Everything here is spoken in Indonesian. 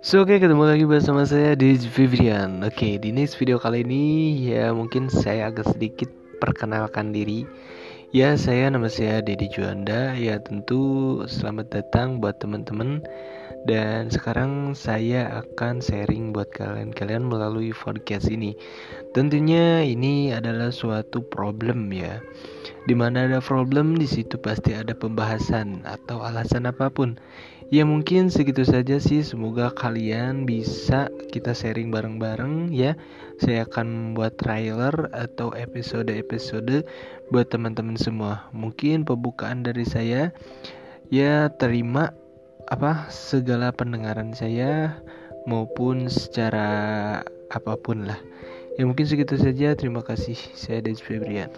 So oke okay, ketemu lagi bersama saya di Vivian. Oke okay, di next video kali ini ya mungkin saya agak sedikit perkenalkan diri. Ya saya nama saya Dedi Juanda. Ya tentu selamat datang buat teman-teman. Dan sekarang saya akan sharing buat kalian-kalian melalui podcast ini. Tentunya ini adalah suatu problem ya. Di mana ada problem di situ pasti ada pembahasan atau alasan apa pun Ya mungkin segitu saja sih. Semoga kalian bisa kita sharing bareng-bareng ya. Saya akan membuat trailer atau episode-episode Buat teman-teman semua. Mungkin pembukaan dari saya Ya terima apa segala pendengaran saya Maupun secara apa pun lah. Ya mungkin segitu saja. Terima kasih. Saya Des Febrian